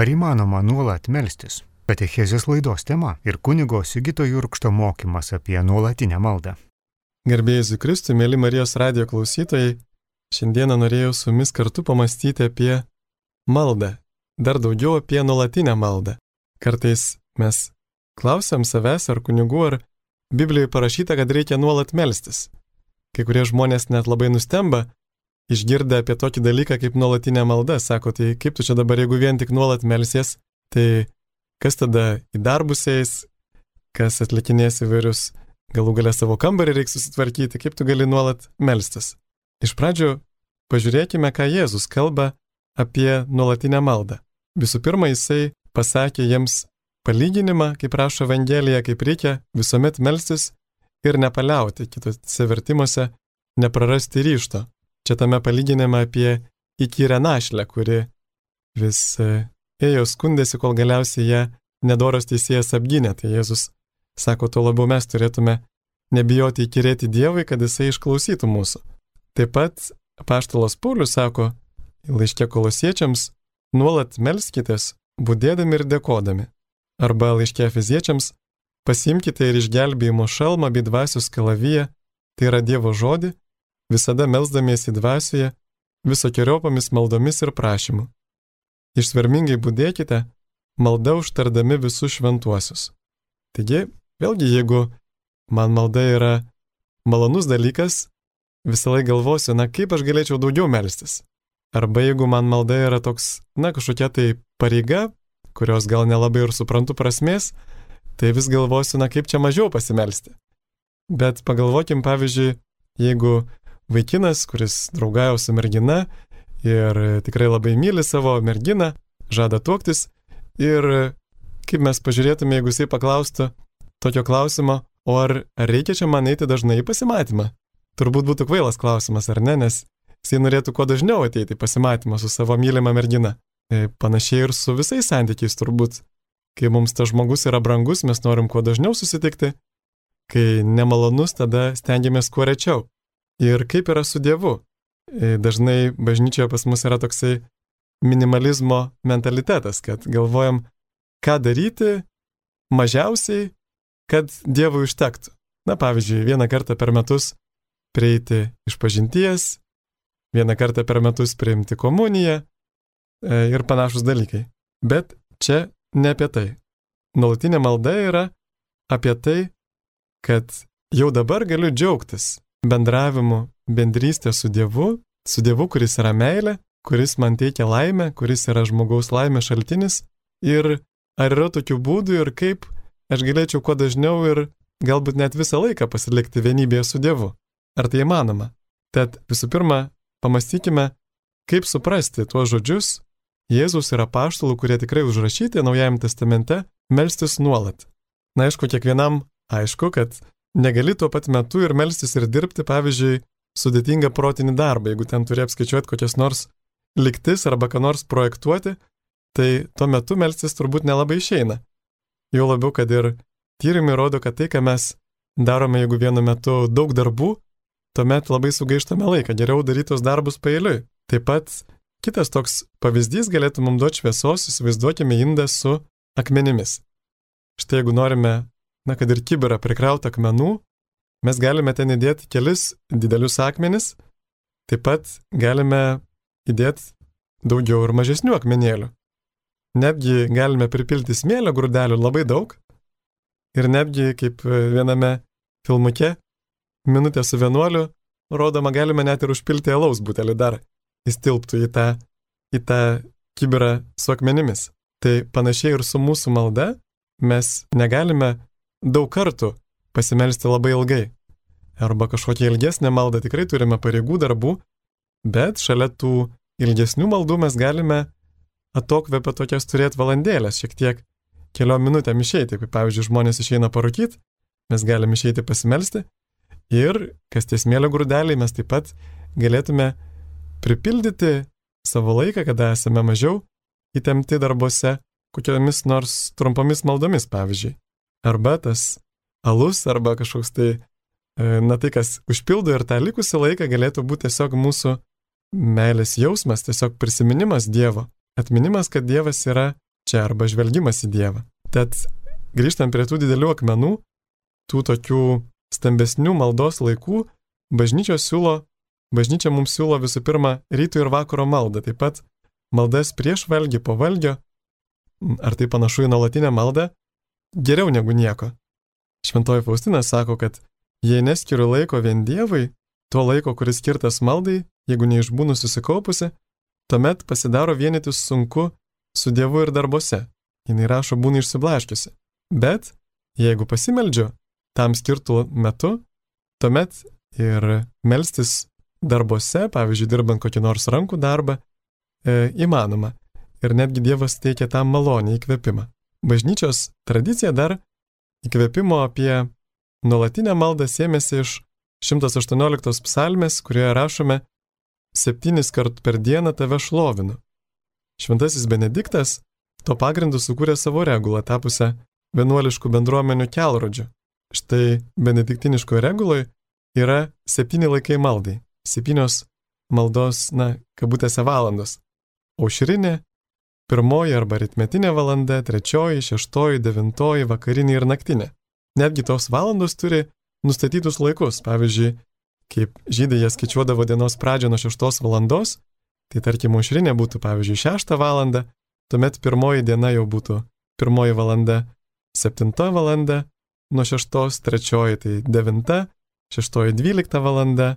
Ar įmanoma nuolat melstis? Katechezės laidos tema ir kunigo Sigito Jurkšto mokymas apie nuolatinę maldą. Gerbėjai Kristui, mėly Marijos radio klausytojai, šiandieną norėjau su jumis kartu pamastyti apie maldą, dar daugiau apie nuolatinę maldą. Kartais mes klausiam savęs ar kunigų, ar Biblijoje parašyta, kad reikia nuolat melstis. Kai kurie žmonės net labai nustemba, išgirdę apie tokį dalyką kaip nuolatinė malda, sako, tai kaip tu čia dabar, jeigu vien tik nuolat melsies, tai kas tada į darbus eis, kas atlikinės įvairius, galų galę savo kambarį reiks susitvarkyti, kaip tu gali nuolat melstis. Iš pradžių pažiūrėkime, ką Jėzus kalba apie nuolatinę maldą. Visų pirma, jisai pasakė jiems palyginimą, kaip rašo Evangelija, kaip reikia visuomet melstis ir nepaliauti, kitose vertimuose neprarasti ryšto. Čia tame palyginime apie įkyrę našlę, kuri vis e, ėjo skundėsi, kol galiausiai ją nedoras teisėjas apgynė. Tai Jėzus sako, tuo labiau mes turėtume nebijoti įkyrėti Dievui, kad jisai išklausytų mūsų. Taip pat paštalas Paulius sako laiškė kolosiečiams, nuolat melskitės, būdėdami ir dėkodami. Arba laiškė fiziečiams, pasimkite ir išgelbėjimo šalmą bei dvasios kalaviją, tai yra Dievo žodį, visada melzdamiesi dvasioje, visokiojopomis maldomis ir prašymu. Išsvermingai būdėkite, malda užtardami visus šventuosius. Taigi, vėlgi, jeigu man malda yra malonus dalykas, visą laiką galvosiu, na kaip aš galėčiau daugiau melstis. Arba jeigu man malda yra toks, na kažkokia tai pareiga, kurios gal nelabai ir suprantu prasmės, tai vis galvosiu, na kaip čia mažiau pasimelsti. Bet pagalvokim, pavyzdžiui, jeigu vaikinas, kuris draugauja su mergina ir tikrai labai myli savo merginą, žada tuoktis ir kaip mes pažiūrėtume, jeigu jisai paklaustų tokio klausimo, o ar, ar reikia čia man eiti dažnai į pasimatymą? Turbūt būtų kvailas klausimas, ar ne, nes jisai norėtų kuo dažniau ateiti į pasimatymą su savo mylima mergina. E, panašiai ir su visais santykiais turbūt. Kai mums tas žmogus yra brangus, mes norim kuo dažniau susitikti, kai nemalonus, tada stengiamės kuo rečiau. Ir kaip yra su Dievu? E, dažnai bažnyčioje pas mus yra toksai minimalizmo mentalitetas, kad galvojam, ką daryti mažiausiai, kad Dievui užtektų. Na pavyzdžiui, vieną kartą per metus prieiti iš pažinties, vieną kartą per metus priimti komuniją, E, ir panašus dalykai. Bet čia ne apie tai. Nuolatinė malda yra apie tai, kad jau dabar galiu džiaugtis bendravimu, bendrystė su Dievu, su Dievu, kuris yra meilė, kuris man teikia laimę, kuris yra žmogaus laimės šaltinis. Ir ar yra tokių būdų ir kaip aš galėčiau kuo dažniau ir galbūt net visą laiką pasilikti vienybėje su Dievu. Ar tai įmanoma? Tad visų pirma, pamastykime, kaip suprasti tuos žodžius, Jėzus yra paštalų, kurie tikrai užrašyti Naujajame testamente, melstis nuolat. Na aišku, kiekvienam aišku, kad negali tuo pat metu ir melstis ir dirbti, pavyzdžiui, sudėtingą protinį darbą, jeigu ten turi apskaičiuoti kokias nors liktis arba ką nors projektuoti, tai tuo metu melstis turbūt nelabai išeina. Jau labiau, kad ir tyrimai rodo, kad tai, ką mes darome, jeigu vienu metu daug darbų, tuomet labai sugaištame laiką, geriau darytos darbus pailiui. Taip pat Kitas toks pavyzdys galėtų mums duoti šviesos, įsivaizduokime indą su akmenimis. Štai jeigu norime, na kad ir kiberą prikrauti akmenų, mes galime ten įdėti kelis didelius akmenis, taip pat galime įdėti daugiau ir mažesnių akmenėlių. Netgi galime pripilti smėlio grūdelių labai daug ir netgi kaip viename filmuke minutė su vienuoliu rodoma galime net ir užpilti alaus butelį dar jis tilptų į tą, į tą kiberą su akmenimis. Tai panašiai ir su mūsų malda mes negalime daug kartų pasimelsti labai ilgai. Arba kažkokią ilgesnę maldą tikrai turime pareigų darbų, bet šalia tų ilgesnių maldų mes galime atokvėpę tokias turėti valandėlės, šiek tiek keliom minutėm išeiti. Kaip pavyzdžiui, žmonės išeina parūkyti, mes galime išeiti pasimelsti ir, kas tie smėlio grūdeliai, mes taip pat galėtume pripildyti savo laiką, kada esame mažiau įtempti darbuose, kokiomis nors trumpomis maldomis, pavyzdžiui. Arba tas alus, arba kažkoks tai, e, na tai, kas užpildo ir tą likusį laiką galėtų būti tiesiog mūsų meilės jausmas, tiesiog prisiminimas Dievo. Atminimas, kad Dievas yra čia arba žvelgimas į Dievą. Tad grįžtant prie tų didelių akmenų, tų tokių stambesnių maldos laikų, bažnyčios siūlo, bažnyčia mums siūlo visų pirma ryto ir vakaro maldą, taip pat maldas prieš valgį, po valgio, ar tai panašu į nuolatinę maldą, geriau negu nieko. Šventoji Faustina sako, kad jei neskiriu laiko vien Dievui, tuo laiko, kuris skirtas maldai, jeigu neišbūnu susikaupusi, tuomet pasidaro vienytis sunku su Dievu ir darbuose. Jis rašo būna išsiblaškiusi. Bet jeigu pasimeldžiu tam skirtų metu, tuomet ir melstis darbuose, pavyzdžiui, dirbant kokį nors rankų darbą, e, įmanoma. Ir netgi Dievas teikia tam malonį įkvėpimą. Bažnyčios tradicija dar įkvėpimo apie nuolatinę maldą sėmėsi iš 118 psalmės, kurioje rašome septynis kart per dieną tave šlovinu. Šventasis Benediktas to pagrindu sukūrė savo regulą, tapusią vienuoliškų bendruomenių kelrodžių. Štai benediktiniškoje reguloje yra septyni laikai maldai, septynios maldos, na, kabutėse valandos. Aušrinė, pirmoji arba ritmetinė valanda, trečioji, šeštoji, devintoji, vakarinė ir naktinė. Netgi tos valandos turi nustatytus laikus. Pavyzdžiui, kaip žydai jie skaičiuodavo dienos pradžią nuo 6 valandos, tai tarkim aušrinė būtų pavyzdžiui 6 valandą, tuomet pirmoji diena jau būtų pirmoji valanda 7 valanda, nuo 6 trečioji tai 9, 6 12 valanda,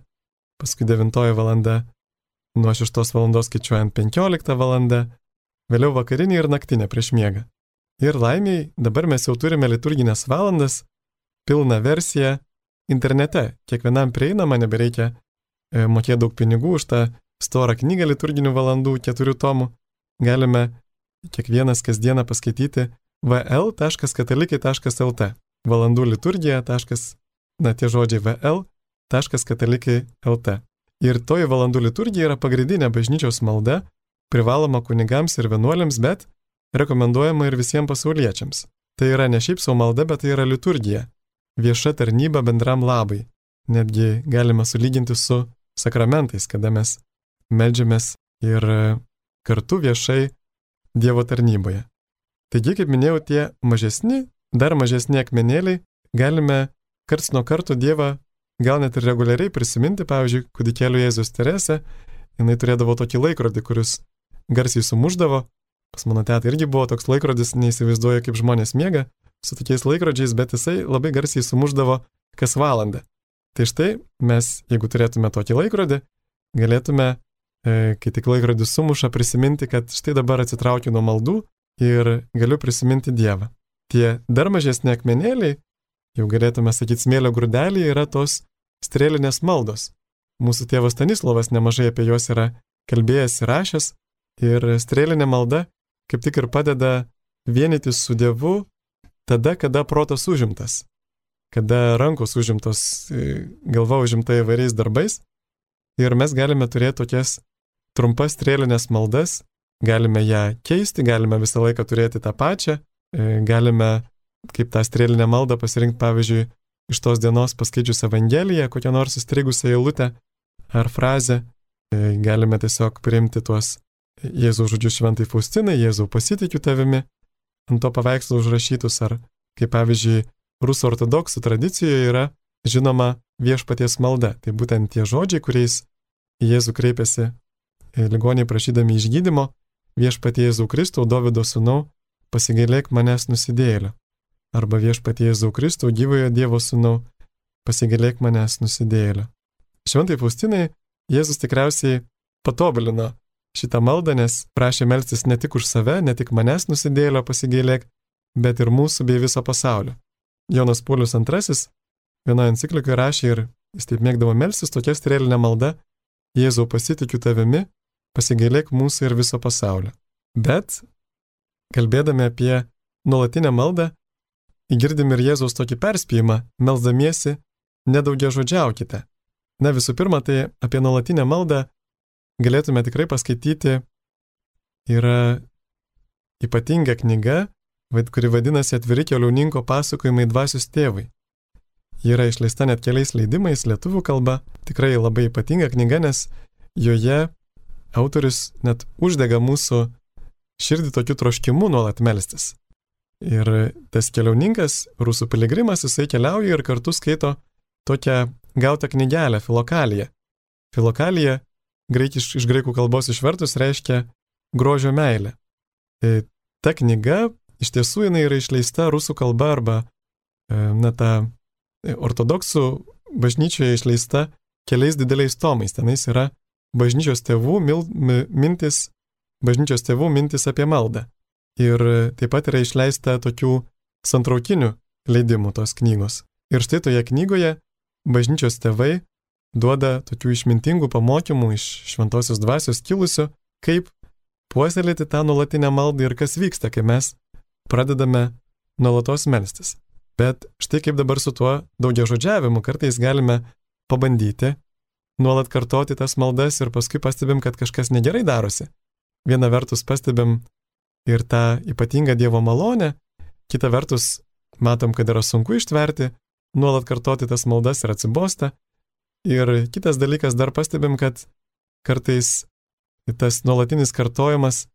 paskui 9 valanda, nuo 6 valandos skaičiuojant 15 valanda, vėliau vakarinė ir naktinė prieš miegą. Ir laimiai, dabar mes jau turime liturginės valandas, pilną versiją internete, kiekvienam prieinama, nebereikia e, mokėti daug pinigų už tą storą knygą liturginių valandų, keturių tomų. Galime kiekvienas kasdieną paskaityti vl.katalikai.lt. Valandų liturgija. Na, tie žodžiai vl.katalikai.lt. Ir toji valandų liturgija yra pagrindinė bažnyčios malda, privaloma kunigams ir vienuoliams, bet rekomenduojama ir visiems pasauliečiams. Tai yra ne šiaip savo malda, bet tai yra liturgija vieša tarnyba bendram labai. Netgi galime sulyginti su sakramentais, kada mes melžiamės ir kartu viešai Dievo tarnyboje. Taigi, kaip minėjau, tie mažesni, dar mažesni akmenėliai galime karts nuo karto Dievą gal net ir reguliariai prisiminti, pavyzdžiui, kūdikėlių Jėzus Terese, jinai turėdavo tokį laikrodį, kuris garsiai sumuždavo. Pas mano tetą irgi buvo toks laikrodis, neįsivaizduoja, kaip žmonės miega, su tokiais laikrodžiais, bet jisai labai garsiai sumuždavo kas valandą. Tai štai mes, jeigu turėtume tokį laikrodį, galėtume, e, kai tik laikrodis sumuša, prisiminti, kad štai dabar atsitraukiu nuo maldų ir galiu prisiminti Dievą. Tie dar mažesni akmenėliai, jau galėtume sakyti smėlio grūdeliai, yra tos strėlinės maldos. Mūsų tėvas Stanislavas nemažai apie juos yra kalbėjęs ir rašęs, ir strėlinė malda kaip tik ir padeda vienytis su Dievu tada, kada protas užimtas, kada rankos užimtos, e, galva užimta įvairiais darbais. Ir mes galime turėti tokias trumpas strėlinės maldas, galime ją keisti, galime visą laiką turėti tą pačią, e, galime kaip tą strėlinę maldą pasirinkti, pavyzdžiui, iš tos dienos paskaičius Evangeliją, kokią nors įstrigusią eilutę ar frazę, e, galime tiesiog priimti tuos Jėzaus žodžius šventai Faustinai, Jėzau pasitikiu tavimi, ant to paveikslo užrašytus, ar kaip pavyzdžiui, rusų ortodoksų tradicijoje yra žinoma viešpaties malda. Tai būtent tie žodžiai, kuriais Jėzų kreipiasi e, ligoniai prašydami išgydymo, viešpatie Jėzų Kristau, Davido sūnau, pasigailėk manęs nusidėlio. Arba viešpatie Jėzų Kristau, gyvojo Dievo sūnau, pasigailėk manęs nusidėlio. Šventai Faustinai Jėzus tikriausiai patobulino šitą maldą, nes prašė melstis ne tik už save, ne tik manęs nusidėlio pasigailėk, bet ir mūsų bei viso pasaulio. Jonas Paulius II vienoje enciklikoje rašė ir jis taip mėgdavo melstis tokia strėlinė malda - Jėzau pasitikiu tavimi, pasigailėk mūsų ir viso pasaulio. Bet, kalbėdami apie nuolatinę maldą, girdim ir Jėzaus tokį perspėjimą - melzdamiesi nedaugia žodžiaukite. Na visų pirma, tai apie nuolatinę maldą galėtume tikrai paskaityti, yra ypatinga knyga, kuri vadinasi Atviri keliauninko pasakojimai dvasios tėvai. Ji yra išleista net keliais leidimais lietuvių kalba, tikrai labai ypatinga knyga, nes joje autorius net uždega mūsų širdį tokiu troškimu nuolat melstis. Ir tas keliauninkas, rusų piligrimas, jisai keliauja ir kartu skaito tokią gautą knygelę, filokaliją. Filokalija, graikiš, iš graikų kalbos išvertus, reiškia grožio meilę. E, ta knyga iš tiesų jinai yra išleista rusų kalba arba, e, na, ta e, ortodoksų bažnyčioje išleista keliais dideliais tomais. Tenais yra bažnyčios tėvų mil, mintis, bažnyčios tėvų mintis apie maldą. Ir taip pat yra išleista tokių santraukinių leidimų tos knygos. Ir štai toje knygoje bažnyčios tėvai duoda tokių išmintingų pamokymų iš šventosios dvasios kilusių, kaip puoselėti tą nuolatinę maldą ir kas vyksta, kai mes pradedame nuolatos melstis. Bet štai kaip dabar su tuo daugia žodžiavimu kartais galime pabandyti nuolat kartoti tas maldas ir paskui pastebim, kad kažkas negerai darosi. Viena vertus pastebim ir tą ypatingą Dievo malonę, kita vertus matom, kad yra sunku ištverti, nuolat kartoti tas maldas ir atsibosta. Ir kitas dalykas dar pastebim, kad kartais tas nuolatinis kartojimas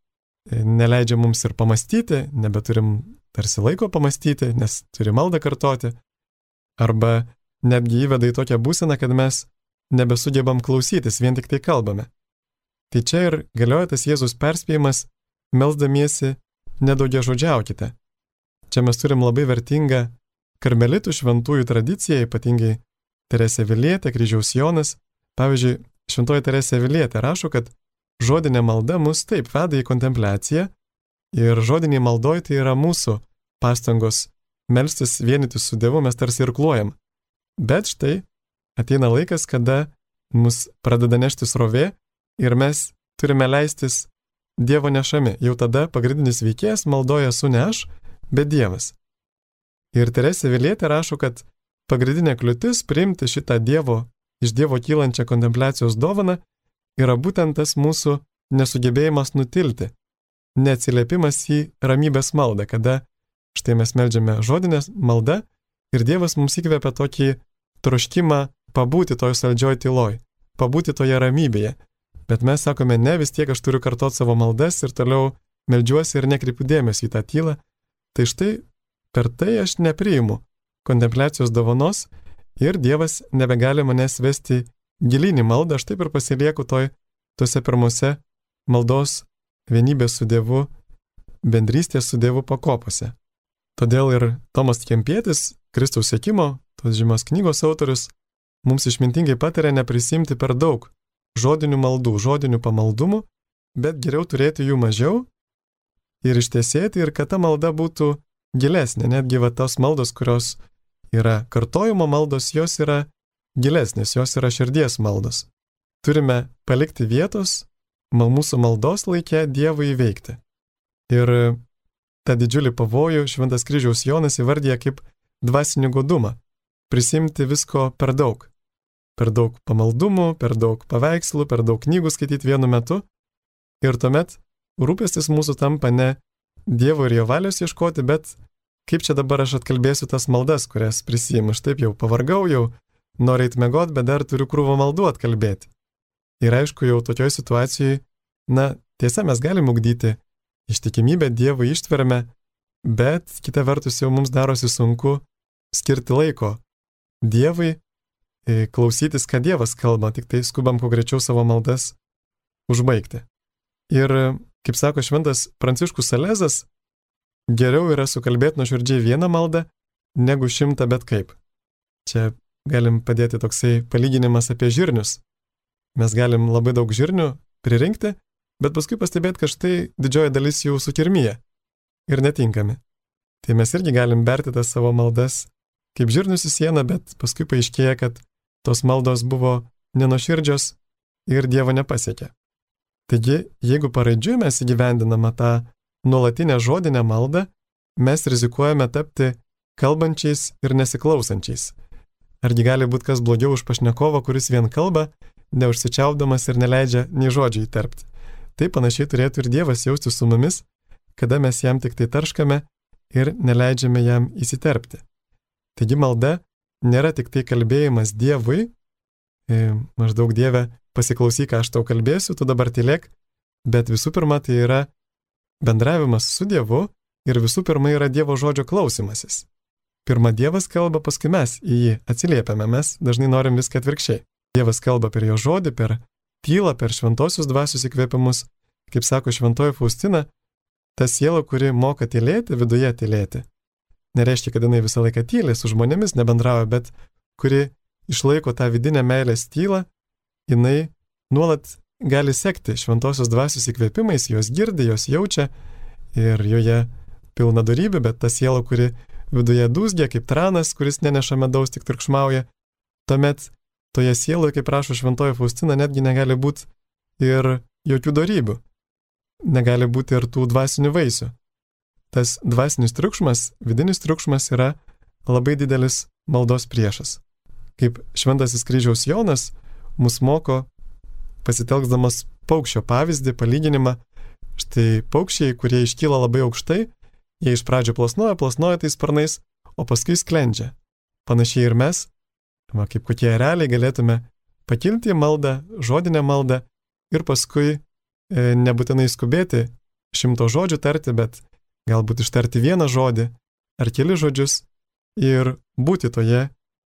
e, neleidžia mums ir pamastyti, nebeturim tarsi laiko pamastyti, nes turi maldą kartoti. Arba netgi įveda į tokią būseną, kad mes nebesugebam klausytis, vien tik tai kalbame. Tai čia ir galioja tas Jėzus perspėjimas, melzdamiesi nedaugia žodžiaukite. Čia mes turim labai vertingą karmelitų šventųjų tradiciją, ypatingai Teresė Vilietė, kryžiaus Jonas. Pavyzdžiui, šventoji Teresė Vilietė rašo, kad žodinė malda mus taip veda į kontempliaciją ir žodiniai maldoj tai yra mūsų pastangos melstis vienytis su Dievu, mes tarsi ir kluojam. Bet štai ateina laikas, kada mus pradeda nešti srovė ir mes turime leistis Dievo nešami. Jau tada pagrindinis veikėjas maldoja su ne aš, bet Dievas. Ir Teresė Vilietė rašo, kad pagrindinė kliūtis priimti šitą Dievo, iš Dievo kylančią kontempliacijos dovaną yra būtent tas mūsų nesugebėjimas nutilti, neatsiliepimas į ramybės maldą, kada štai mes melžiame žodinę maldą ir Dievas mums įkvepia tokį troškimą pabūti toj saldžioj tyloj, pabūti toje ramybėje. Bet mes sakome, ne, vis tiek aš turiu kartot savo maldas ir toliau melžiuosi ir nekreipiu dėmesį į tą tylą. Tai štai per tai aš nepriimu kontempliacijos dovanos ir Dievas nebegali manęs vesti gilinį maldą, aš taip ir pasilieku toj, tose pirmose maldos vienybės su Dievu, bendrystės su Dievu pakopose. Todėl ir Tomas Kempietis, Kristaus sėkimo, tos žymas knygos autorius, mums išmintingai patarė neprisimti per daug žodinių maldų, žodinių pamaldumų, bet geriau turėti jų mažiau ir ištiesėti ir kad ta malda būtų gilesnė. Netgi va tos maldos, kurios yra kartojimo maldos, jos yra gilesnės, jos yra širdies maldos. Turime palikti vietos mal mūsų maldos laikė Dievui įveikti. Ir tą didžiulį pavojų Šventas kryžiaus Jonas įvardyja kaip dvasinį godumą prisimti visko per daug. Per daug pamaldumų, per daug paveikslų, per daug knygų skaityti vienu metu. Ir tuomet rūpestis mūsų tampa ne Dievo ir jo valios ieškoti, bet kaip čia dabar aš atkalbėsiu tas maldas, kurias prisijimu. Aš taip jau pavargau, jau noriu eiti mėgot, bet dar turiu krūvą maldų atkalbėti. Ir aišku, jau tokioje situacijoje, na, tiesa, mes galim ugdyti ištikimybę Dievui ištverme, bet kita vertus jau mums darosi sunku skirti laiko Dievui, e, klausytis, ką Dievas kalba, tik tai skubam kuo greičiau savo maldas užbaigti. Ir, kaip sako šventas Pranciškus Salezas, geriau yra sukalbėti nuoširdžiai vieną maldą, negu šimtą bet kaip. Čia galim padėti toksai palyginimas apie žirnius. Mes galim labai daug žirnių pririnkti, bet paskui pastebėti, kad štai didžioji dalis jų sukirmyje ir netinkami. Tai mes irgi galim berti tas savo maldas kaip žirnius į sieną, bet paskui paaiškėja, kad tos maldos buvo nenoširdžios ir Dievo nepasiekė. Taigi, jeigu paraidžiui mes įgyvendiname tą nuolatinę žodinę maldą, mes rizikuojame tapti kalbančiais ir nesiklausančiais. Argi gali būti kas blogiau už pašnekovą, kuris vien kalba, neužsičiaupdamas ir neleidžia nei žodžiai įterpti. Taip panašiai turėtų ir Dievas jausti su mumis, kada mes jam tik tai tarškame ir neleidžiame jam įsiterpti. Taigi malda nėra tik tai kalbėjimas Dievui, e, maždaug Dieve pasiklausyk, ką aš tau kalbėsiu, tu dabar tylėk, bet visų pirma tai yra bendravimas su Dievu ir visų pirma yra Dievo žodžio klausimasis. Pirma Dievas kalba, paskui mes į jį atsiliepiame, mes dažnai norim viską atvirkščiai. Dievas kalba per jo žodį, per tylą, per šventosius dvasius įkvėpimus. Kaip sako šventoji Faustina, ta siela, kuri moka tylėti, viduje tylėti. Nereiškia, kad jinai visą laiką tyli, su žmonėmis nebendrauja, bet kuri išlaiko tą vidinę meilės tylą, jinai nuolat gali sekti šventosios dvasios įkvėpimais, jos girdi, jos jaučia ir joje pilna darybių, bet ta siela, kuri viduje dūzgia kaip tranas, kuris neneša medaus, tik triukšmauja, tuomet toje sieloje, kaip prašo šventoji Faustina, netgi negali būti ir jokių darybių, negali būti ir tų dvasinių vaisių. Tas dvasinis triukšmas, vidinis triukšmas yra labai didelis maldos priešas. Kaip šventasis kryžiaus Jonas mus moko pasitelkdamas paukščio pavyzdį, palyginimą. Štai paukščiai, kurie iškyla labai aukštai, jie iš pradžio plasnoja, plasnoja tais sparnais, o paskui sklendžia. Panašiai ir mes, va, kaip kokie realiai galėtume pakilti į maldą, žodinę maldą ir paskui e, nebūtinai skubėti šimto žodžių tarti, bet galbūt ištarti vieną žodį ar keli žodžius ir būti toje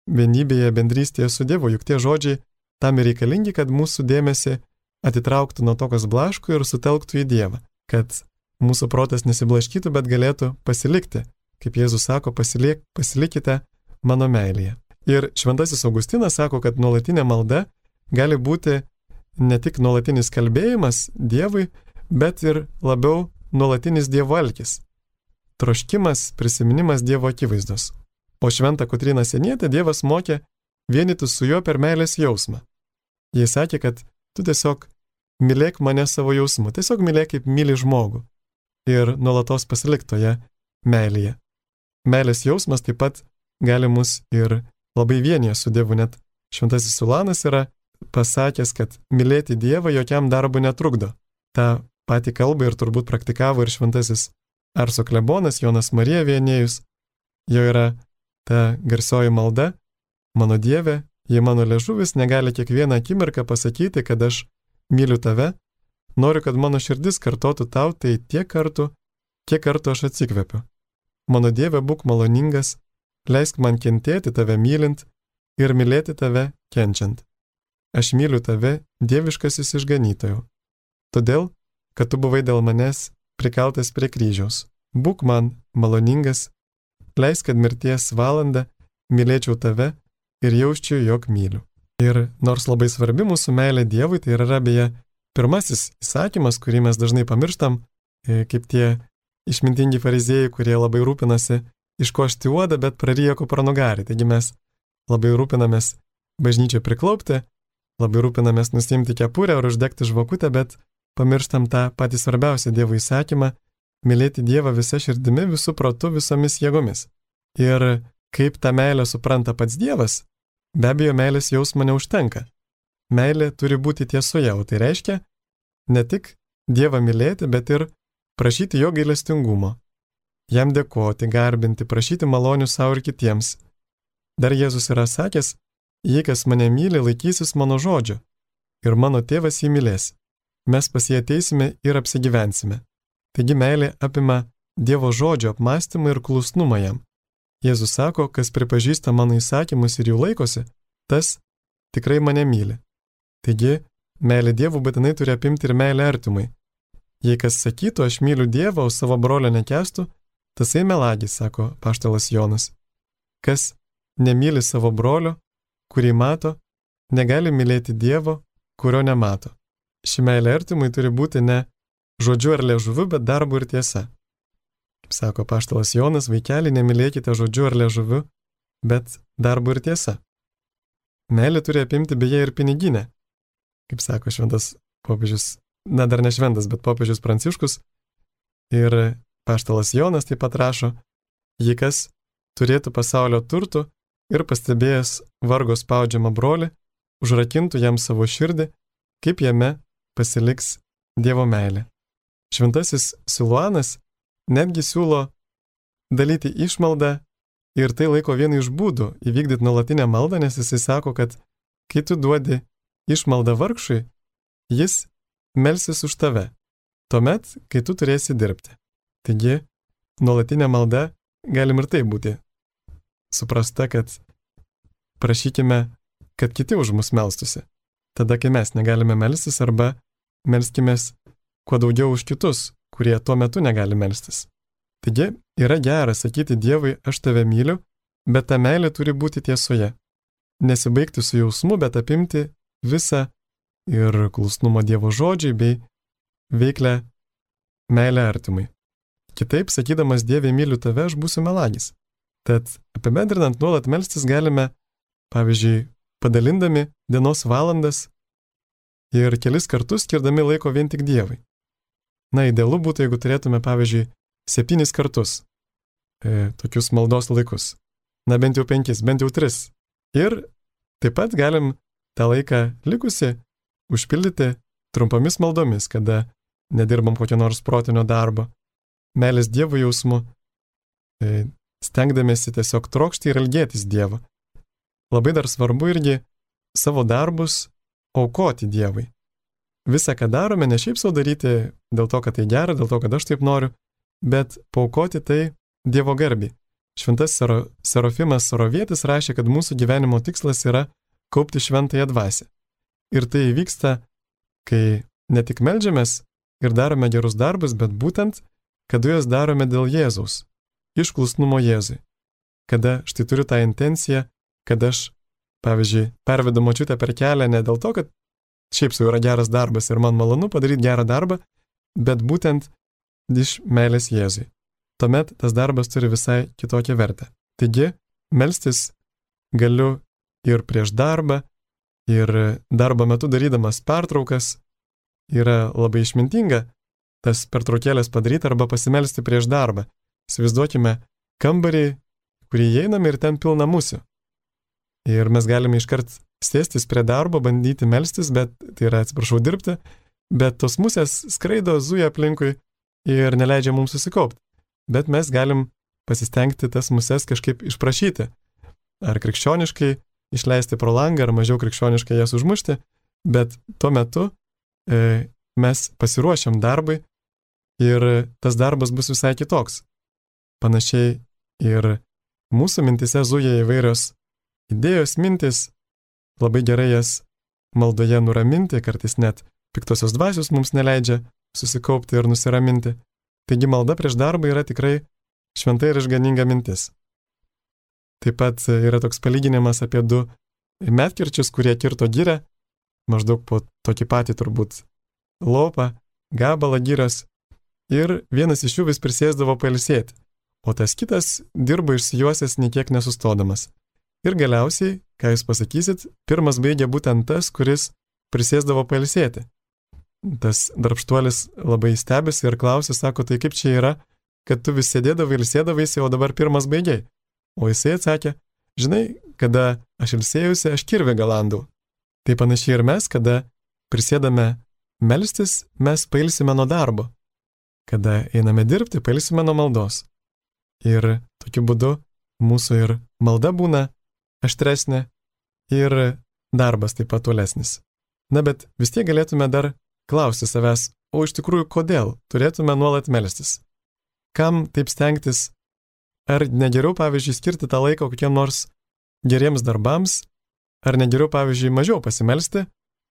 vienybėje, bendrystėje su Dievu, juk tie žodžiai tam ir reikalingi, kad mūsų dėmesį atitrauktų nuo to, kas blaško ir sutelktų į Dievą, kad mūsų protas nesiblaškytų, bet galėtų pasilikti. Kaip Jėzus sako, pasilik, pasilikite mano meilėje. Ir Šventasis Augustinas sako, kad nuolatinė malda gali būti ne tik nuolatinis kalbėjimas Dievui, bet ir labiau nuolatinis Dievo alkis. Troškimas, prisiminimas Dievo akivaizdos. O šventą Kotryną Senietę Dievas mokė vienytis su juo per meilės jausmą. Jis sakė, kad tu tiesiog mylėk mane savo jausmu, tiesiog mylėk kaip myli žmogų ir nuolatos pasilik toje meilėje. Meilės jausmas taip pat gali mus ir labai vienyje su Dievu, net Šventasis Sulanas yra pasakęs, kad mylėti Dievą jokiam darbui netrukdo. Ta pati kalba ir turbūt praktikavo ir Šventasis Arso klebonas Jonas Marija Vienėjus. Jo yra ta garsioji malda, mano Dieve, jei mano ležuvis negali kiekvieną akimirką pasakyti, kad aš myliu tave, noriu, kad mano širdis kartotų tau tai tiek kartų, kiek kartų aš atsikvepiu. Mano Dieve, būk maloningas, leisk man kentėti tave mylint ir mylėti tave kenčiant. Aš myliu tave, dieviškasis išganytojau. Todėl, kad tu buvai dėl manęs prikaltas prie kryžiaus. Būk man maloningas leisk, kad mirties valandą mylėčiau tave ir jausčiau, jog myliu. Ir nors labai svarbi mūsų meilė Dievui, tai yra beje pirmasis įsakymas, kurį mes dažnai pamirštam, e, kaip tie išmintingi fariziejai, kurie labai rūpinasi iškošti uodą, bet praryja kupranugarį. Taigi mes labai rūpinamės bažnyčią priklaupti, labai rūpinamės nusimti kepurę ar uždegti žvakutę, bet pamirštam tą patį svarbiausią Dievo įsakymą mylėti Dievą visą širdimi, visų protų, visomis jėgomis. Ir kaip tą meilę supranta pats Dievas, be abejo, meilės jausmo neužtenka. Meilė turi būti tiesoje, o tai reiškia ne tik Dievą mylėti, bet ir prašyti jo gailestingumo. Jam dėkoti, garbinti, prašyti malonių savo ir kitiems. Dar Jėzus yra sakęs, jei kas mane myli, laikysis mano žodžio. Ir mano tėvas jį mylės. Mes pas jį ateisime ir apsigyvensime. Taigi meilė apima Dievo žodžio apmąstymą ir klusnumą jam. Jėzus sako, kas pripažįsta mano įsakymus ir jų laikosi, tas tikrai mane myli. Taigi, meilė Dievų būtinai turi apimti ir meilę artimui. Jei kas sakytų, aš myliu Dievą, o savo brolio nekestų, tasai melagis, sako paštalas Jonas. Kas nemyli savo brolio, kurį mato, negali mylėti Dievo, kurio nemato. Ši meilė artimui turi būti ne žodžiu ar liežuviu, bet darbu ir tiesa. Sako paštalas Jonas, vaikeli, nemylėkite žodžiu ar liežuviu, bet darbu ir tiesa. Meilė turi apimti beje ir piniginę. Kaip sako šventas popiežius, na dar ne šventas, bet popiežius Pranciškus. Ir paštalas Jonas taip pat rašo, jei kas turėtų pasaulio turtų ir pastebėjęs vargo spaudžiamą brolį, užrakintų jam savo širdį, kaip jame pasiliks Dievo meilė. Šventasis Siluanas netgi siūlo dalyti išmaldą ir tai laiko vienu iš būdų įvykdyti nuolatinę maldą, nes jisai sako, kad kai tu duodi išmaldą vargšui, jis melsis už tave. tuomet, kai tu turėsi dirbti. Taigi, nuolatinė malda galim ir tai būti suprasta, kad prašykime, kad kiti už mus melstusi. Tada, kai mes negalime melstis arba melskimės kuo daugiau už kitus, kurie tuo metu negali melstis. Taigi, yra gera sakyti Dievui, aš tave myliu, bet ta meilė turi būti tiesoje. Nesibaigti su jausmu, bet apimti visą ir klusnumo Dievo žodžiai bei veiklę meilę artimui. Kitaip, sakydamas Dieve myliu tave, aš būsiu melagis. Tad apibendrinant nuolat melstis galime, pavyzdžiui, padalindami dienos valandas ir kelis kartus skirdami laiko vien tik Dievui. Na, idealu būtų, jeigu turėtume, pavyzdžiui, septynis kartus e, tokius maldos laikus. Na, bent jau penkis, bent jau tris. Ir taip pat galim tą laiką likusi užpildyti trumpomis maldomis, kada nedirbam kokio nors protinio darbo, meilės Dievo jausmu, e, stengdamėsi tiesiog trokšti ir ilgėtis Dievo. Labai dar svarbu irgi savo darbus aukoti Dievui. Visą, ką darome, ne šiaip savo daryti dėl to, kad tai gera, dėl to, kad aš taip noriu, bet paukoti tai Dievo garbi. Šventas Sero, Serofimas Sorovietis rašė, kad mūsų gyvenimo tikslas yra kaupti šventąją dvasę. Ir tai įvyksta, kai ne tik melžiamės ir darome gerus darbus, bet būtent, kada juos darome dėl Jėzaus, išklusnumo Jėzui. Kada štai turiu tą intenciją, kad aš, pavyzdžiui, pervedu močiutę per kelią ne dėl to, kad šiaip jau yra geras darbas ir man malonu padaryti gerą darbą, bet būtent iš meilės Jėzui. Tuomet tas darbas turi visai kitokią vertę. Taigi, melstis galiu ir prieš darbą, ir darbo metu darydamas pertraukas yra labai išmintinga tas pertraukėlės padaryti arba pasimelsti prieš darbą. Įsivaizduokime kambarį, kurį įeiname ir ten pilna musių. Ir mes galime iškart sėstis prie darbo, bandyti melstis, bet tai yra, atsiprašau, dirbti, bet tos musės skraido, zuja aplinkui ir neleidžia mums susikaupti. Bet mes galim pasistengti tas muses kažkaip išprašyti. Ar krikščioniškai išleisti pro langą, ar mažiau krikščioniškai jas užmušti, bet tuo metu e, mes pasiruošiam darbui ir tas darbas bus visai kitoks. Panašiai ir mūsų mintise zuja įvairios idėjos, mintis, labai gerai jas maldoje nuraminti, kartais net piktosios dvasios mums neleidžia susikaupti ir nusiraminti. Taigi malda prieš darbą yra tikrai šventai ir išganinga mintis. Taip pat yra toks palyginimas apie du metkirčius, kurie kirto gyrę, maždaug po tokį patį turbūt lopą, gabalą gyras, ir vienas iš jų vis prisėsdavo pailsėti, o tas kitas dirbo išsijuosęs niekiek nesustodamas. Ir galiausiai Ką jūs pasakysit, pirmas baigė būtent tas, kuris prisėsdavo pailsėti. Tas darbštuolis labai stebėsi ir klausė, sako, tai kaip čia yra, kad tu vis sėdėdavai ir sėdavaisi, o dabar pirmas baigiai. O jisai atsakė, žinai, kada aš ilsėjusi, aš kirvę galandau. Tai panašiai ir mes, kada prisėdame melstis, mes pailsime nuo darbo. Kada einame dirbti, pailsime nuo maldos. Ir tokiu būdu mūsų ir malda būna aštresnė ir darbas taip pat tolesnis. Na bet vis tiek galėtume dar klausti savęs, o iš tikrųjų kodėl turėtume nuolat melstis? Kam taip stengtis? Ar negeriau, pavyzdžiui, skirti tą laiką kokiem nors geriems darbams, ar negeriau, pavyzdžiui, mažiau pasimelsti,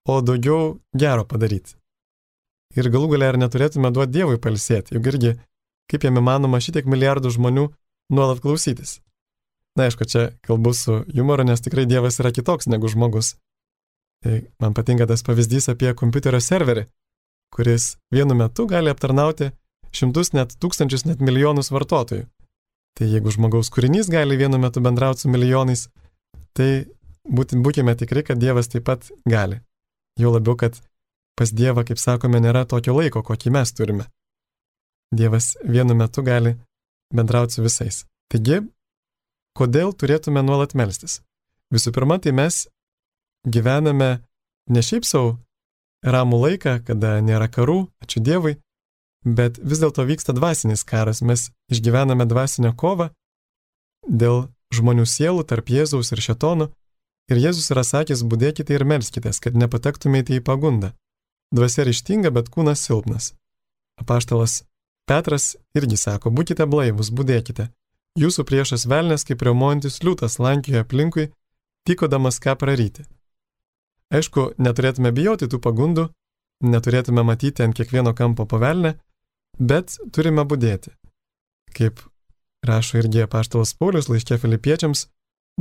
o daugiau gero padaryti? Ir galų galę ar neturėtume duoti Dievui palsėti, juk irgi, kaip jam įmanoma šitiek milijardų žmonių nuolat klausytis. Na, aišku, čia kalbu su jumoru, nes tikrai Dievas yra kitoks negu žmogus. Tai man patinka tas pavyzdys apie kompiuterio serverį, kuris vienu metu gali aptarnauti šimtus, net tūkstančius, net milijonus vartotojų. Tai jeigu žmogaus kūrinys gali vienu metu bendrauti su milijonais, tai būkime tikri, kad Dievas taip pat gali. Jo labiau, kad pas Dievą, kaip sakome, nėra tokio laiko, kokį mes turime. Dievas vienu metu gali bendrauti su visais. Taigi, Kodėl turėtume nuolat melstis? Visų pirma, tai mes gyvename ne šiaip savo ramų laiką, kada nėra karų, ačiū Dievui, bet vis dėlto vyksta dvasinis karas, mes išgyvename dvasinę kovą dėl žmonių sielų tarp Jėzaus ir Šetono, ir Jėzus yra sakęs, būdėkite ir melskitės, kad nepatektumėte į pagundą. Dvasia ryštinga, bet kūnas silpnas. Apaštalas Petras irgi sako, būkite blaivus, būdėkite. Jūsų priešas velnės kaip remontis liūtas lankioja aplinkui, tikodamas ką praryti. Aišku, neturėtume bijoti tų pagundų, neturėtume matyti ant kiekvieno kampo pavelnę, bet turime būdėti. Kaip rašo irgi apaštalas Paulius laiškė filipiečiams,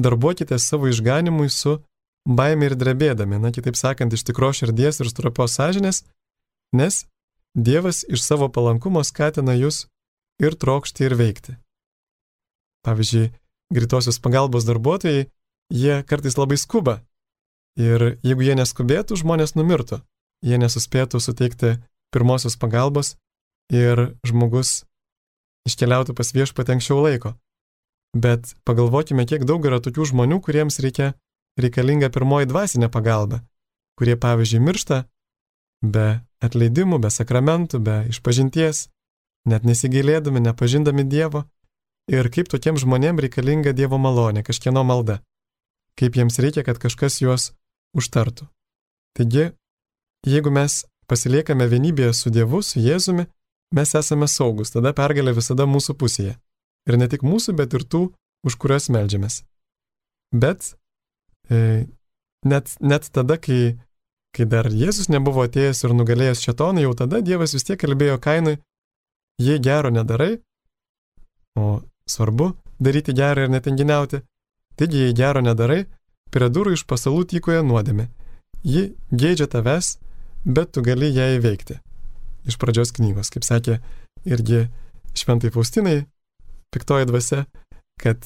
darbuokite savo išganimui su baime ir drebėdami, na kitaip sakant, iš tikro širdies ir stropios sąžinės, nes Dievas iš savo palankumo skatina jūs ir trokšti ir veikti. Pavyzdžiui, greitosios pagalbos darbuotojai, jie kartais labai skuba. Ir jeigu jie neskubėtų, žmonės numirtų. Jie nesuspėtų suteikti pirmosios pagalbos ir žmogus iškeliautų pas viešpatį anksčiau laiko. Bet pagalvokime, kiek daug yra tokių žmonių, kuriems reikia reikalinga pirmoji dvasinė pagalba, kurie pavyzdžiui miršta be atleidimų, be sakramentų, be išpažinties, net nesigailėdami, nepažindami Dievo. Ir kaip tokiems žmonėms reikalinga Dievo malonė, kažkieno malda. Kaip jiems reikia, kad kažkas juos užtartų. Taigi, jeigu mes pasiliekame vienybėje su Dievu, su Jėzumi, mes esame saugus, tada pergalė visada mūsų pusėje. Ir ne tik mūsų, bet ir tų, už kuriuos melžiamės. Bet e, net, net tada, kai Kai dar Jėzus nebuvo atėjęs ir nugalėjęs šetoną, jau tada Dievas vis tiek kalbėjo kainui, jei gero nedarai, o svarbu daryti gerą ir netenginiauti, taigi jei gero nedarai, prie durų iš pasalų tykoja nuodėmė. Ji geidžia tavęs, bet tu gali ją įveikti. Iš pradžios knygos, kaip sakė irgi šventai Faustinai, piktoji dvasia, kad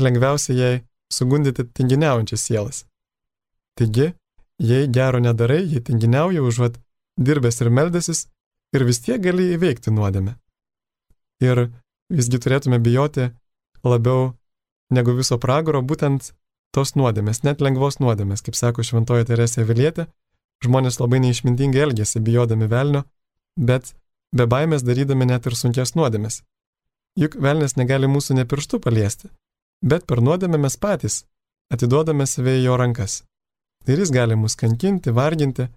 lengviausia jai sugundyti tinginiaujančias sielas. Taigi, Jei gero nedarai, jei tinginiauji užuot dirbęs ir meldesis, ir vis tiek gali įveikti nuodėmę. Ir visgi turėtume bijoti labiau negu viso pragaro būtent tos nuodėmės, net lengvos nuodėmės, kaip sako šventoji Teresė Vilietė, žmonės labai neišmintingai elgesi bijodami velnio, bet be baimės darydami net ir sunkės nuodėmės. Juk velnės negali mūsų ne pirštų paliesti, bet per nuodėmę mes patys atiduodame save į jo rankas. Ir jis gali mus kankinti, varginti,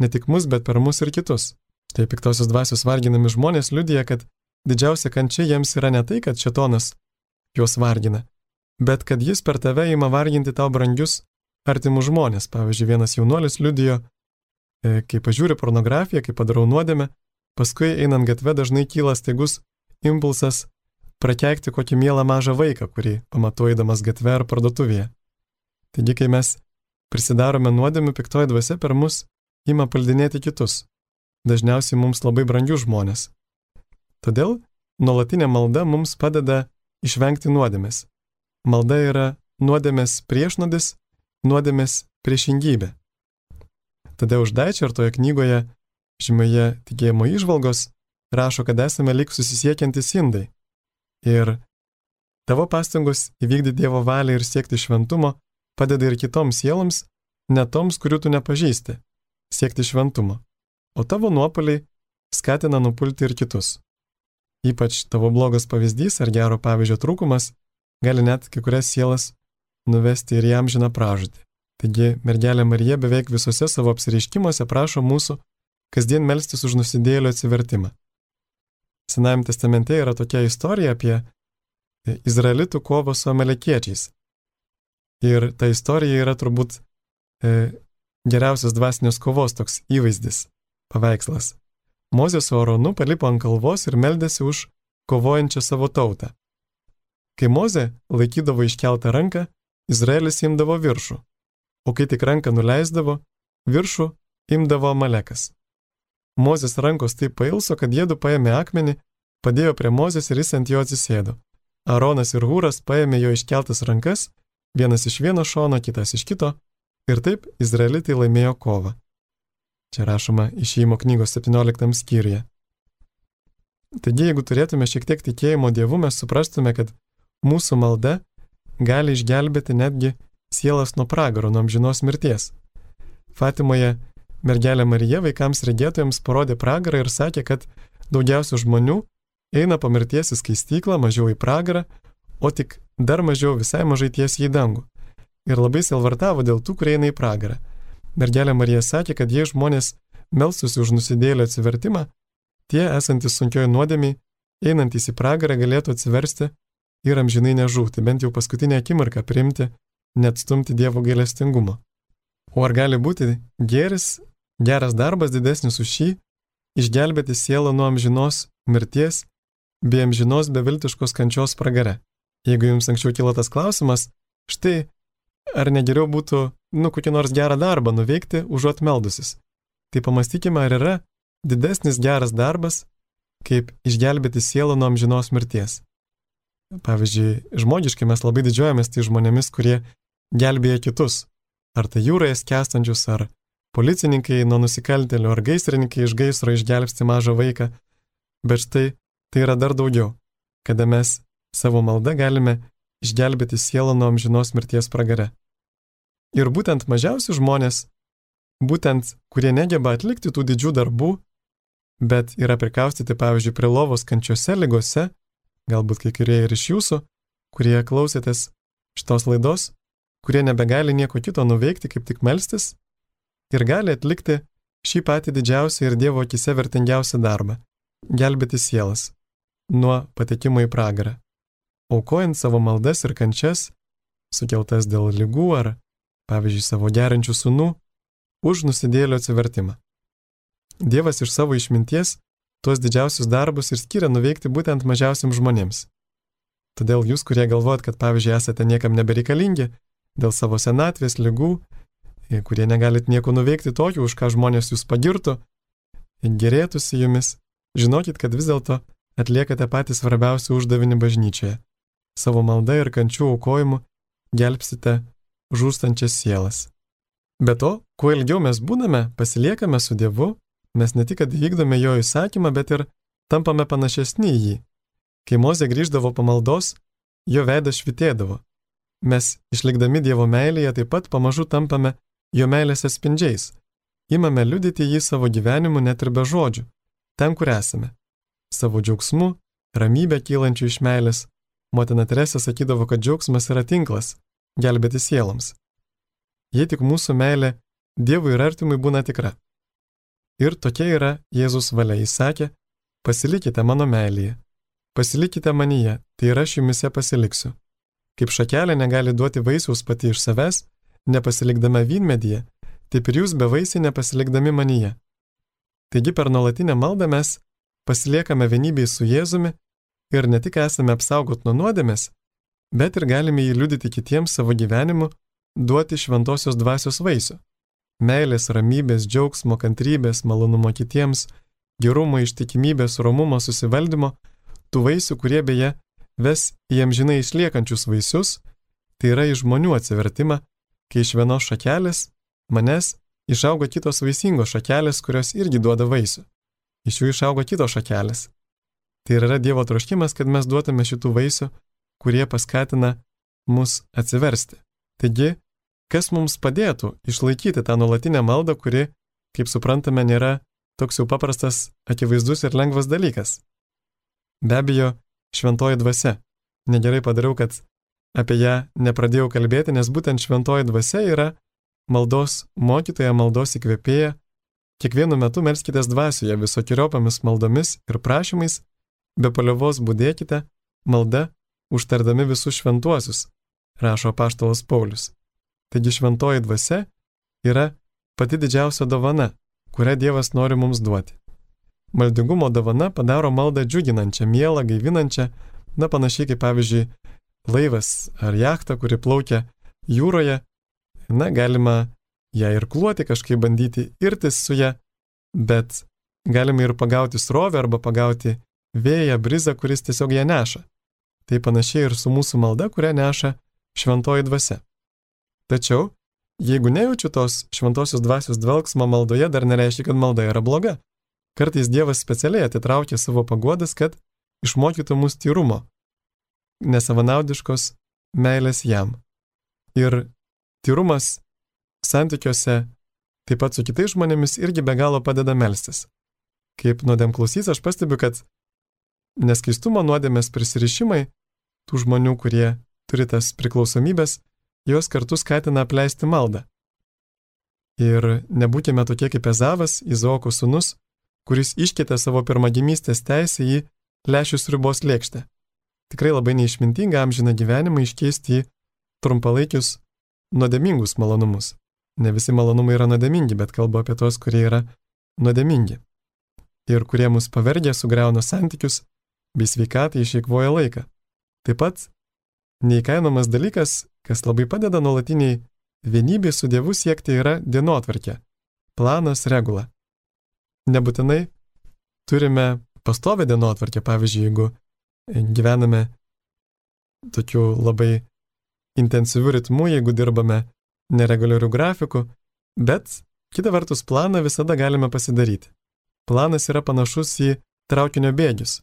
ne tik mus, bet per mus ir kitus. Tai piktosios dvasios varginami žmonės liudija, kad didžiausia kančia jiems yra ne tai, kad šetonas juos vargina, bet kad jis per tave įma varginti tau brangius artimus žmonės. Pavyzdžiui, vienas jaunuolis liudijo, e, kai pažiūri pornografiją, kai padarau nuodėmę, paskui einant gatve dažnai kyla staigus impulsas prakeikti kokį mielą mažą vaiką, kurį pamatuojamas gatve ar parduotuvėje. Taigi, kai mes prisidarome nuodėmių, piktoji dvasia per mus ima paldinėti kitus, dažniausiai mums labai brangius žmonės. Todėl nuolatinė malda mums padeda išvengti nuodėmės. Malda yra nuodėmės priešnodis, nuodėmės priešingybė. Tada uždaičia ar toje knygoje žymėje tikėjimo išvalgos rašo, kad esame lik susisiekiantys indai. Ir tavo pastangos įvykdyti Dievo valią ir siekti šventumo padeda ir kitoms sieloms, ne toms, kurių tu nepažįsti, siekti šventumo, o tavo nuopoliai skatina nupulti ir kitus. Ypač tavo blogas pavyzdys ar gero pavyzdžio trūkumas gali net kai kurias sielas nuvesti ir jam žiną pražudį. Taigi mergelė Marija beveik visose savo apsireiškimuose prašo mūsų kasdien melstis už nusidėlio atsivertimą. Senajame testamente yra tokia istorija apie izraelitų kovą su amelekiečiais. Ir ta istorija yra turbūt e, geriausias dvasinės kovos toks įvaizdis, paveikslas. Mozė su Aronu palipo ant kalvos ir meldėsi už kovojančią savo tautą. Kai Mozė laikydavo iškeltą ranką, Izraelis imdavo viršų, o kai tik ranką nuleisdavo, viršų imdavo Malekas. Mozės rankos taip pailso, kad jėdu paėmė akmenį, padėjo prie Mozės ir jis ant jo atsisėdo. Aronas ir Hūras paėmė jo iškeltas rankas Vienas iš vieno šono, kitas iš kito. Ir taip izraelitai laimėjo kovą. Čia rašoma išėjimo knygos 17 skyriuje. Taigi, jeigu turėtume šiek tiek tikėjimo Dievu, mes suprastume, kad mūsų malda gali išgelbėti netgi sielas nuo pragaro, nuo amžinos mirties. Fatimoje mergelė Marija vaikams regėtojams parodė pragarą ir sakė, kad daugiausia žmonių eina po mirties į skaistyklą, mažiau į pragarą, o tik dar mažiau visai mažai tiesiai į dangų. Ir labai silvartavo dėl tų, kurie eina į pragarą. Mergelė Marija sakė, kad jei žmonės melstusi už nusidėlio atsivertimą, tie esantys sunkioji nuodėmiai, einantys į pragarą galėtų atsiversti ir amžinai nežūti, bent jau paskutinę akimirką priimti, net stumti Dievo gailestingumo. O ar gali būti geris, geras darbas didesnis už šį, išgelbėti sielą nuo amžinos mirties bei amžinos beviltiškos kančios pragare? Jeigu jums anksčiau kilo tas klausimas, štai ar negeriau būtų, nu, kokį nors gerą darbą nuveikti, užuot meldusis. Tai pamastykime, ar yra didesnis geras darbas, kaip išgelbėti sielą nuo amžinos mirties. Pavyzdžiui, žmogiškai mes labai didžiuojamės tai žmonėmis, kurie gelbėja kitus. Ar tai jūroje skęstančius, ar policininkai nuo nusikaltelių, ar gaisrininkai iš gaisro išgelbsti mažą vaiką. Bet štai tai yra dar daugiau, kada mes savo maldą galime išgelbėti sielą nuo amžinos mirties pragare. Ir būtent mažiausi žmonės, būtent kurie negeba atlikti tų didžių darbų, bet yra prikaustyti, pavyzdžiui, prie lovos kančiose lygose, galbūt kai kurie ir iš jūsų, kurie klausėtės šitos laidos, kurie nebegali nieko kito nuveikti, kaip tik melstis, ir gali atlikti šį patį didžiausią ir Dievo akise vertingiausią darbą - gelbėti sielas nuo patekimo į pragarą, aukojant savo maldas ir kančias, sukeltas dėl lygų ar, pavyzdžiui, savo geriančių sunų, už nusidėlio atsivertimą. Dievas iš savo išminties tuos didžiausius darbus ir skiria nuveikti būtent mažiausiams žmonėms. Todėl jūs, kurie galvojat, kad pavyzdžiui esate niekam nebereikalingi dėl savo senatvės, lygų, kurie negalit nieko nuveikti tokio, už ką žmonės jūs pagirtų, gerėtųsi jumis, žinokit, kad vis dėlto atliekate patį svarbiausią uždavinį bažnyčioje. Savo malda ir kančių aukojimu gelbsite žūstančias sielas. Be to, kuo ilgiau mes būname, pasiliekame su Dievu, Mes ne tik, vykdome jo įsakymą, bet ir tampame panašesni į jį. Kai Mozė grįždavo pamaldos, jo veidas švitėdavo. Mes, išlikdami Dievo meilėje, taip pat pamažu tampame jo meilės atspindžiais. Imame liudyti jį savo gyvenimu net ir be žodžių, ten, kur esame. Savo džiaugsmu, ramybę kylančių iš meilės. Motina Teresė sakydavo, kad džiaugsmas yra tinklas, gelbėti sieloms. Jei tik mūsų meilė Dievui ir artimui būna tikra. Ir tokia yra Jėzus valia. Jis sakė, pasilikite mano meilėje, pasilikite manyje, tai ir aš jumise pasiliksiu. Kaip šakelė negali duoti vaisiaus pati iš savęs, nepasilikdama vynmedyje, taip ir jūs be vaisiai nepasilikdami manyje. Taigi per nuolatinę maldą mes pasiliekame vienybėj su Jėzumi ir ne tik esame apsaugot nuo nuodėmės, bet ir galime jį liudyti kitiems savo gyvenimu, duoti šventosios dvasios vaisių meilės, ramybės, džiaugsmo, kantrybės, malonumo kitiems, gerumo, ištikimybės, romumo, susivaldymo, tų vaisių, kurie beje ves į amžinai išliekančius vaisius, tai yra į žmonių atsivertimą, kai iš vienos šakelės, manęs, išaugo kitos vaisingos šakelės, kurios irgi duoda vaisių. Iš jų išaugo kitos šakelės. Tai yra Dievo troškimas, kad mes duotume šitų vaisių, kurie paskatina mus atsiversti. Taigi, kas mums padėtų išlaikyti tą nuolatinę maldą, kuri, kaip suprantame, nėra toks jau paprastas, akivaizdus ir lengvas dalykas. Be abejo, šventoji dvasia. Negerai padariau, kad apie ją nepradėjau kalbėti, nes būtent šventoji dvasia yra maldos mokytoja, maldos įkvėpėja. Kiekvienu metu melskitės dvasioje visokiojopomis maldomis ir prašymais, be paliovos būdėkite, malda, užtardami visus šventuosius, rašo paštalas Paulius. Taigi šventoji dvasia yra pati didžiausia dovana, kurią Dievas nori mums duoti. Maldingumo dovana padaro maldą džiuginančią, mielą, gaivinančią, na panašiai kaip pavyzdžiui laivas ar jachta, kuri plaukia jūroje, na galima ją ir kluoti, kažkaip bandyti irtis su ją, bet galima ir pagauti srovę arba pagauti vėją, brizą, kuris tiesiog ją neša. Tai panašiai ir su mūsų malda, kurią neša šventoji dvasia. Tačiau, jeigu nejaučiu tos šventosios dvasios dvelgsmo maldoje, dar nereiškia, kad malda yra bloga. Kartais Dievas specialiai atitraukia savo pagodas, kad išmokytų mus tyrumo, nesavanaudiškos meilės jam. Ir tyrumas santykiuose, taip pat su kitais žmonėmis, irgi be galo padeda melstis. Kaip nuodėm klausys, aš pastebiu, kad neskaistumo nuodėmės prisirišimai tų žmonių, kurie turi tas priklausomybės, jos kartu skatina apleisti maldą. Ir nebūkime tokie kaip Ezavas, Izaoko sūnus, kuris iškėtė savo pirmagimystės teisę į lešius ribos lėkštę. Tikrai labai neišmintinga amžina gyvenimą iškeisti į trumpalaikius nuodėmingus malonumus. Ne visi malonumai yra nuodėmingi, bet kalbu apie tos, kurie yra nuodėmingi. Ir kurie mus pavergia, sugriauna santykius, bei sveikatai išeikvoja laiką. Taip pat neįkainomas dalykas, kas labai padeda nuolatiniai vienybė su Dievu siekti yra dienotvarkė, planas, regula. Nebūtinai turime pastovę dienotvarkę, pavyzdžiui, jeigu gyvename tokiu labai intensyviu ritmu, jeigu dirbame nereguliarių grafikų, bet kita vertus planą visada galime pasidaryti. Planas yra panašus į traukinio bėgius.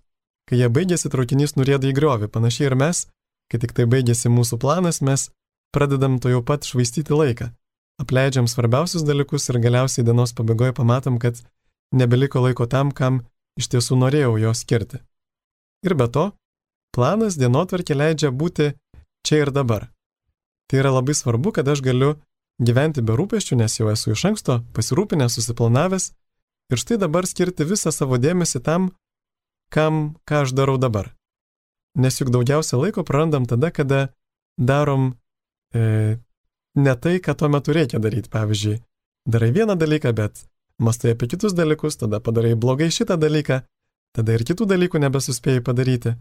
Kai jie baigėsi, traukinys nurėda į griovį. Panašiai ir mes, kai tik tai baigėsi mūsų planas, mes pradedam to jau pat švaistyti laiką. Apleidžiam svarbiausius dalykus ir galiausiai dienos pabaigoje pamatom, kad nebeliko laiko tam, kam iš tiesų norėjau jo skirti. Ir be to, planas dienotvarkė leidžia būti čia ir dabar. Tai yra labai svarbu, kad aš galiu gyventi be rūpeščių, nes jau esu iš anksto pasirūpinęs, susiplanavęs ir štai dabar skirti visą savo dėmesį tam, kam, ką aš darau dabar. Nes juk daugiausia laiko prarandam tada, kada darom e, ne tai, ką tuo metu reikia daryti. Pavyzdžiui, darai vieną dalyką, bet mastai apie kitus dalykus, tada padarai blogai šitą dalyką, tada ir kitų dalykų nebesuspėjai padaryti.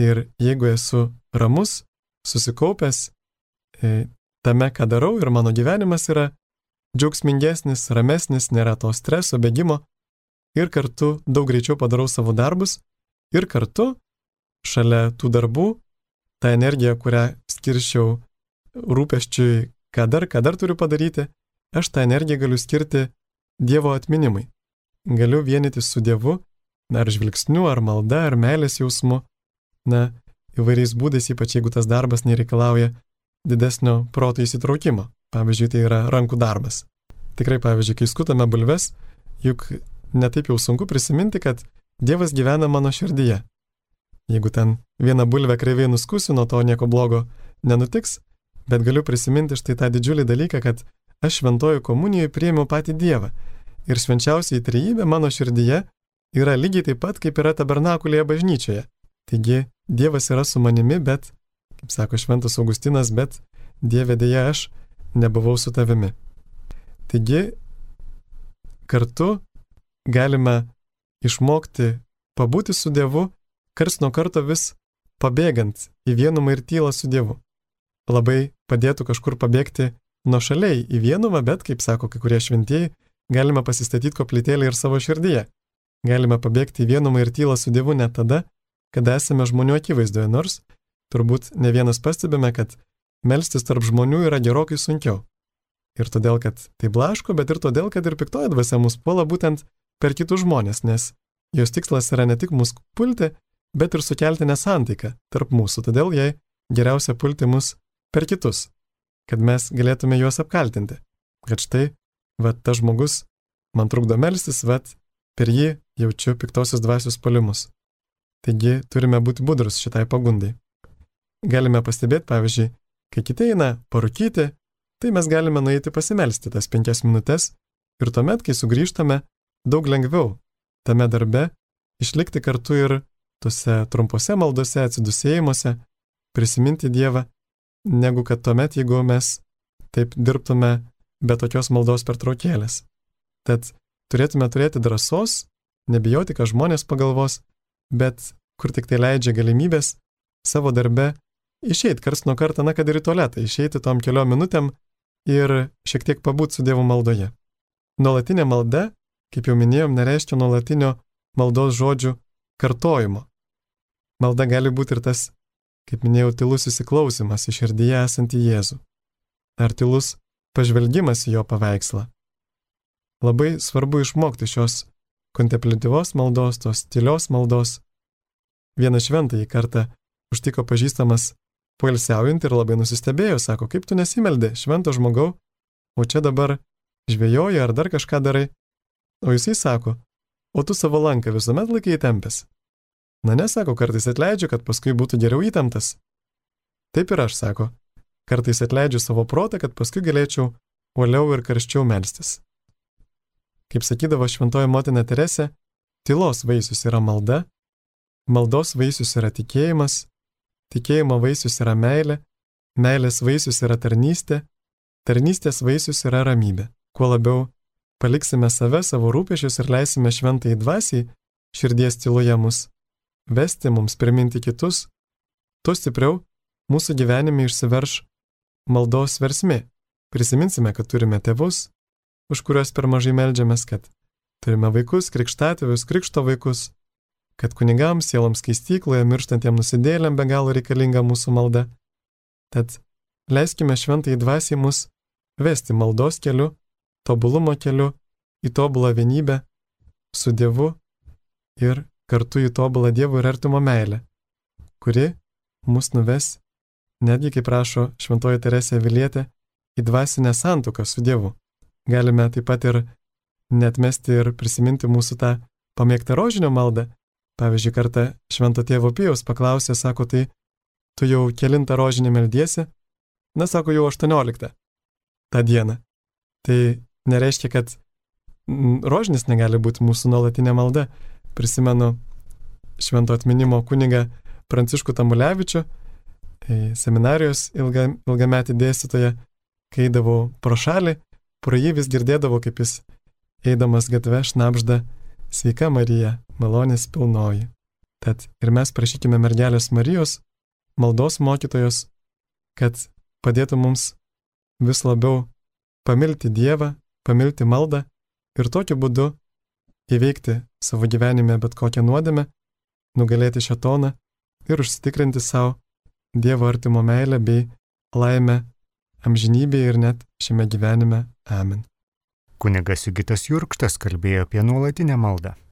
Ir jeigu esu ramus, susikaupęs e, tame, ką darau ir mano gyvenimas yra džiaugsmingesnis, ramesnis, nėra to streso, bėgimo ir kartu daug greičiau padarau savo darbus ir kartu šalia tų darbų tą energiją, kurią skirščiau rūpeščiui, ką dar, ką dar turiu padaryti, aš tą energiją galiu skirti Dievo atminimui. Galiu vienytis su Dievu, ar žvilgsniu, ar malda, ar meilės jausmu, na, įvairiais būdais, ypač jeigu tas darbas nereikalauja didesnio proto įsitraukimo. Pavyzdžiui, tai yra rankų darbas. Tikrai, pavyzdžiui, kai skutame bulves, juk netaip jau sunku prisiminti, kad Dievas gyvena mano širdyje. Jeigu ten vieną bulvę kreiviai nuskusiu, nuo to nieko blogo nenutiks, bet galiu prisiminti štai tą didžiulį dalyką, kad aš šventojo komunijoje priėmiau patį Dievą. Ir švenčiausiai trejybė mano širdyje yra lygiai taip pat, kaip yra tabernakulėje bažnyčioje. Taigi Dievas yra su manimi, bet, kaip sako šventas Augustinas, bet Dieve dėja aš nebuvau su tavimi. Taigi kartu galime išmokti pabūti su Dievu, kars nuo karto vis pabėgant į vienumą ir tylą su Dievu labai padėtų kažkur pabėgti nuo šaliai į vienumą, bet, kaip sako kai kurie šventieji, galime pasistatyti koplytėlį ir savo širdyje. Galime pabėgti į vienumą ir tylą su Dievu net tada, kada esame žmonių akivaizdoje, nors turbūt ne vienas pastebime, kad melstis tarp žmonių yra gerokai sunkiau. Ir todėl, kad tai blaško, bet ir todėl, kad ir piktoji dvasia mus puola būtent per kitus žmonės, nes jos tikslas yra ne tik mus pulti, bet ir sukelti nesantaiką tarp mūsų. Todėl jai geriausia pulti mus per kitus, kad mes galėtume juos apkaltinti. Kad štai, va, tas žmogus man trukdo melstis, va, per jį jaučiu piktosios dvasios palimus. Taigi turime būti budrus šitai pagundai. Galime pastebėti, pavyzdžiui, kai kiti eina parūkyti, tai mes galime nueiti pasimelsti tas penkias minutės ir tuomet, kai sugrįžtame, daug lengviau tame darbe išlikti kartu ir tuose trumpose maldose, atsidusėjimuose, prisiminti Dievą negu kad tuomet, jeigu mes taip dirbtume be tokios maldos pertraukėlės. Tad turėtume turėti drąsos, nebijoti, ką žmonės pagalvos, bet kur tik tai leidžia galimybės savo darbe išeiti kars nuo karto, na kad ir į tualetą, išeiti tom keliom minutėm ir šiek tiek pabūti su Dievo maldoje. Nuolatinė malda, kaip jau minėjom, nereiškia nuolatinio maldos žodžių kartojimo. Malda gali būti ir tas kaip minėjau, tylus įsiklausimas į širdyje esantį Jėzų. Ar tylus pažvelgimas į jo paveikslą. Labai svarbu išmokti šios kontemplatyvos maldos, tos tylios maldos. Vieną šventąjį kartą užtiko pažįstamas poilsiaujant ir labai nusistebėjo, sako, kaip tu nesimeldė, švento žmogau, o čia dabar žvėjoji ar dar kažką darai. O jisai sako, o tu savo lanką visuomet laikai įtempęs. Na nesako, kartais atleidžiu, kad paskui būtų geriau įtemptas. Taip ir aš sako, kartais atleidžiu savo protą, kad paskui galėčiau uoliau ir karščiau melstis. Kaip sakydavo šventoji motina Teresė, tylos vaisius yra malda, maldos vaisius yra tikėjimas, tikėjimo vaisius yra meilė, meilės vaisius yra tarnystė, tarnystės vaisius yra ramybė. Kuo labiau paliksime save, savo rūpešius ir leisime šventai dvasiai širdies tyloje mus vesti, mums priminti kitus, tuo stipriau mūsų gyvenime išsiverš maldos versmi. Prisiminsime, kad turime tėvus, už kuriuos per mažai melžiamės, kad turime vaikus, krikštatėvius, krikšto vaikus, kad kunigams, sieloms keistykloje, mirštantiem nusidėlėm be galo reikalinga mūsų malda. Tad leiskime šventai dvasiai mus vesti maldos keliu, tobulumo keliu, į tobulą vienybę su Dievu ir kartu į tobulą Dievo ir artimo meilę, kuri mus nuves, netgi kaip prašo Šventoji Teresė Vilietė, į dvasinę santuoką su Dievu. Galime taip pat ir netmesti ir prisiminti mūsų tą pamėgtą rožinio maldą. Pavyzdžiui, kartą Švento Tėvo Pijaus paklausė, sako, tai tu jau kilintą rožinį meldiesi? Na, sako, jau 18 tą dieną. Tai nereiškia, kad rožinis negali būti mūsų nuolatinė malda, prisimenu švento atminimo kunigą Pranciškų Tamulevičių, e, seminarijos ilga, ilgametį dėstytoją, kai eidavau pro šalį, pro jį vis girdėdavau, kaip jis eidamas gatve šnapžda Sveika Marija, malonės pilnoji. Tad ir mes prašykime mergelės Marijos, maldos mokytojos, kad padėtų mums vis labiau pamilti Dievą, pamilti maldą ir tokiu būdu įveikti savo gyvenime bet kokią nuodėmę, nugalėti šetoną ir užsitikrinti savo Dievo artimo meilę bei laimę amžinybėje ir net šiame gyvenime. Amen. Kunigas Jugitas Jurkštas kalbėjo apie nuolatinę maldą.